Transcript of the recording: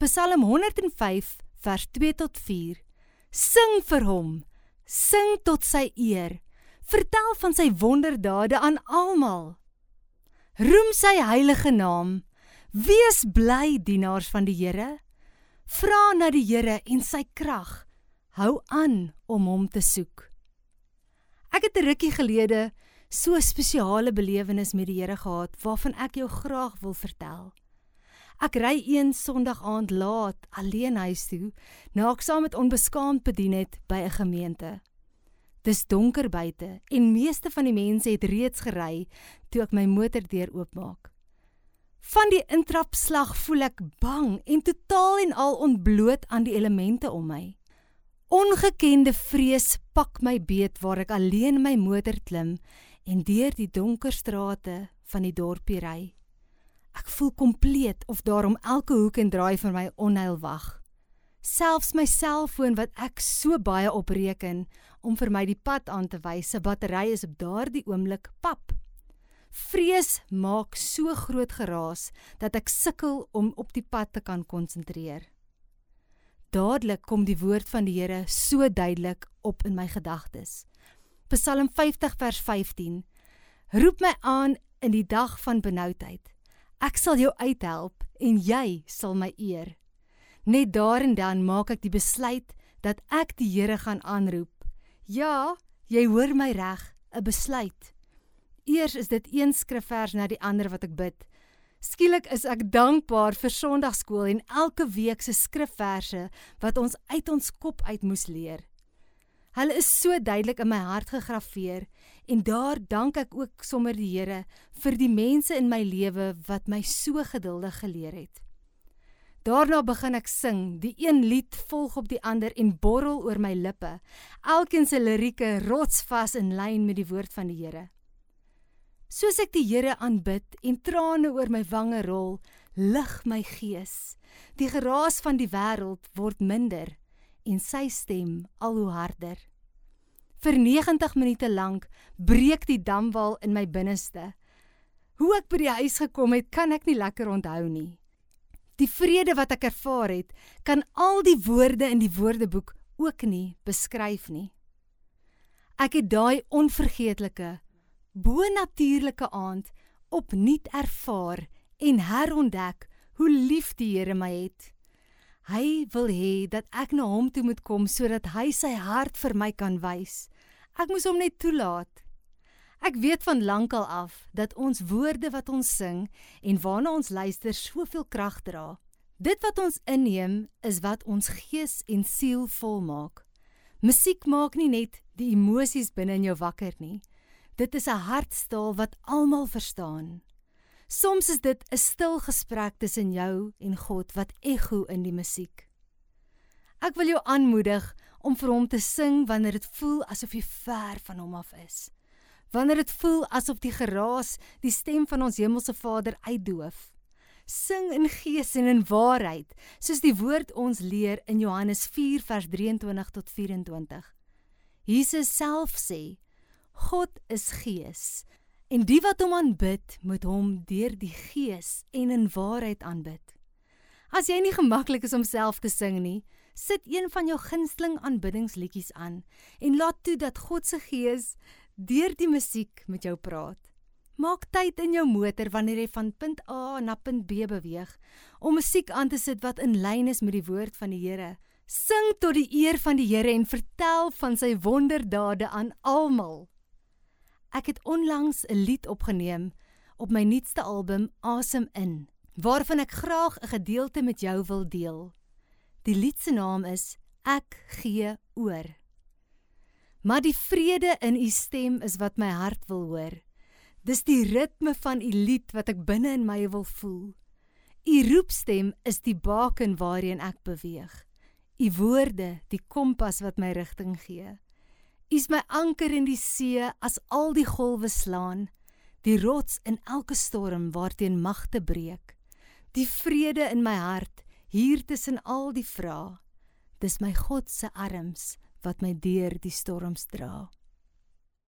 Psalm 105 vers 2 tot 4. Sing vir hom, sing tot sy eer. Vertel van sy wonderdade aan almal. Roem sy heilige naam. Wees bly dienaars van die Here. Vra na die Here en sy krag. Hou aan om hom te soek. Ek het 'n rukkie gelede so 'n spesiale belewenis met die Here gehad waarvan ek jou graag wil vertel. Ek ry een Sondag aand laat alleen huis toe, na ek saam met onbeskaamd bedien het by 'n gemeente. Dis donker buite en meeste van die mense het reeds gery toe ek my motordeur oopmaak. Van die intrapslag voel ek bang en totaal en al ontbloot aan die elemente om my. Ongekende vrees pak my beet waar ek alleen my motor klim en deur die donker strate van die dorpie ry. Ek voel kompleet of daar om elke hoek en draai vir my onheil wag. Selfs my selfoon wat ek so baie opreken om vir my die pad aan te wys, se battery is op daardie oomblik pap. Vrees maak so groot geraas dat ek sukkel om op die pad te kan konsentreer. Dadelik kom die woord van die Here so duidelik op in my gedagtes. Psalm 50 vers 15. Roep my aan in die dag van benoudheid. Ek sal jou uithelp en jy sal my eer. Net daar en dan maak ek die besluit dat ek die Here gaan aanroep. Ja, jy hoor my reg, 'n besluit. Eers is dit een skrifvers na die ander wat ek bid. Skielik is ek dankbaar vir Sondagskool en elke week se skrifverse wat ons uit ons kop uit moes leer. Hulle is so duidelik in my hart gegraveer en daar dank ek ook sommer die Here vir die mense in my lewe wat my so geduldig geleer het. Daarna begin ek sing, die een lied volg op die ander en borrel oor my lippe. Elkeen se lirieke rotsvas in lyn met die woord van die Here. Soos ek die Here aanbid en trane oor my wange rol, lig my gees. Die geraas van die wêreld word minder en sy stem al hoe harder. Vir 90 minute lank breek die damwal in my binneste. Hoe ek by die huis gekom het, kan ek nie lekker onthou nie. Die vrede wat ek ervaar het, kan al die woorde in die woordeboek ook nie beskryf nie. Ek het daai onvergeetlike bonatuurlike aand opnuut ervaar en herontdek hoe lief die Here my het. Hy wil hê dat ek na hom toe moet kom sodat hy sy hart vir my kan wys. Ek moes hom net toelaat. Ek weet van lankal af dat ons woorde wat ons sing en waarna ons luister soveel krag dra. Dit wat ons inneem is wat ons gees en siel volmaak. Musiek maak nie net die emosies binne in jou wakker nie. Dit is 'n hartstaal wat almal verstaan. Soms is dit 'n stil gesprek tussen jou en God wat ekho in die musiek. Ek wil jou aanmoedig om vir hom te sing wanneer dit voel asof jy ver van hom af is. Wanneer dit voel asof die geraas die stem van ons hemelse Vader uitdoof. Sing in gees en in waarheid, soos die woord ons leer in Johannes 4 vers 23 tot 24. Jesus self sê: God is gees en die wat hom aanbid moet hom deur die gees en in waarheid aanbid. As jy nie gemaklik is om self te sing nie, sit een van jou gunsteling aanbiddingsliedjies aan en laat toe dat God se gees deur die musiek met jou praat. Maak tyd in jou motor wanneer jy van punt A na punt B beweeg om musiek aan te sit wat in lyn is met die woord van die Here. Sing tot die eer van die Here en vertel van sy wonderdade aan almal. Ek het onlangs 'n lied opgeneem op my nuutste album Asem in, waarvan ek graag 'n gedeelte met jou wil deel. Die lied se naam is Ek gee oor. Maar die vrede in u stem is wat my hart wil hoor. Dis die ritme van u lied wat ek binne in my wil voel. U roepstem is die baken waarheen ek beweeg. U woorde, die kompas wat my rigting gee. U is my anker in die see as al die golwe slaan, die rots in elke storm waarteen magte breek. Die vrede in my hart hier tussen al die vrae. Dis my God se arms wat my deur die storms dra.